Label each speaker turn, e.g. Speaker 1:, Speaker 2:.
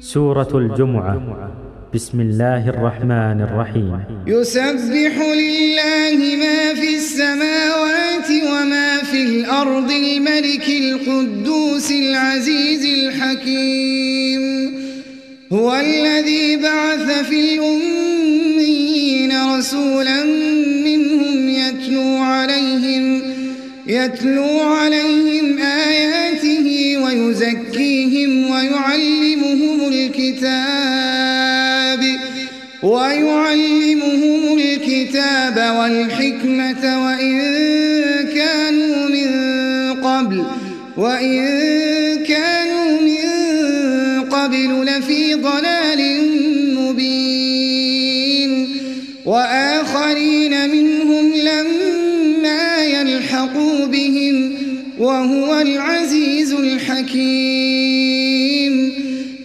Speaker 1: سورة الجمعة. بسم الله الرحمن الرحيم.
Speaker 2: يسبح لله ما في السماوات وما في الأرض الملك القدوس العزيز الحكيم. هو الذي بعث في الأمين رسولا منهم يتلو عليهم يتلو عليهم آياته ويزكيهم ويعلمهم الكتاب ويعلمهم الكتاب والحكمة وإن كانوا من قبل وإن كانوا من قبل لفي ضلال مبين وآخرين منهم لما يلحقوا بهم وهو العزيز الحكيم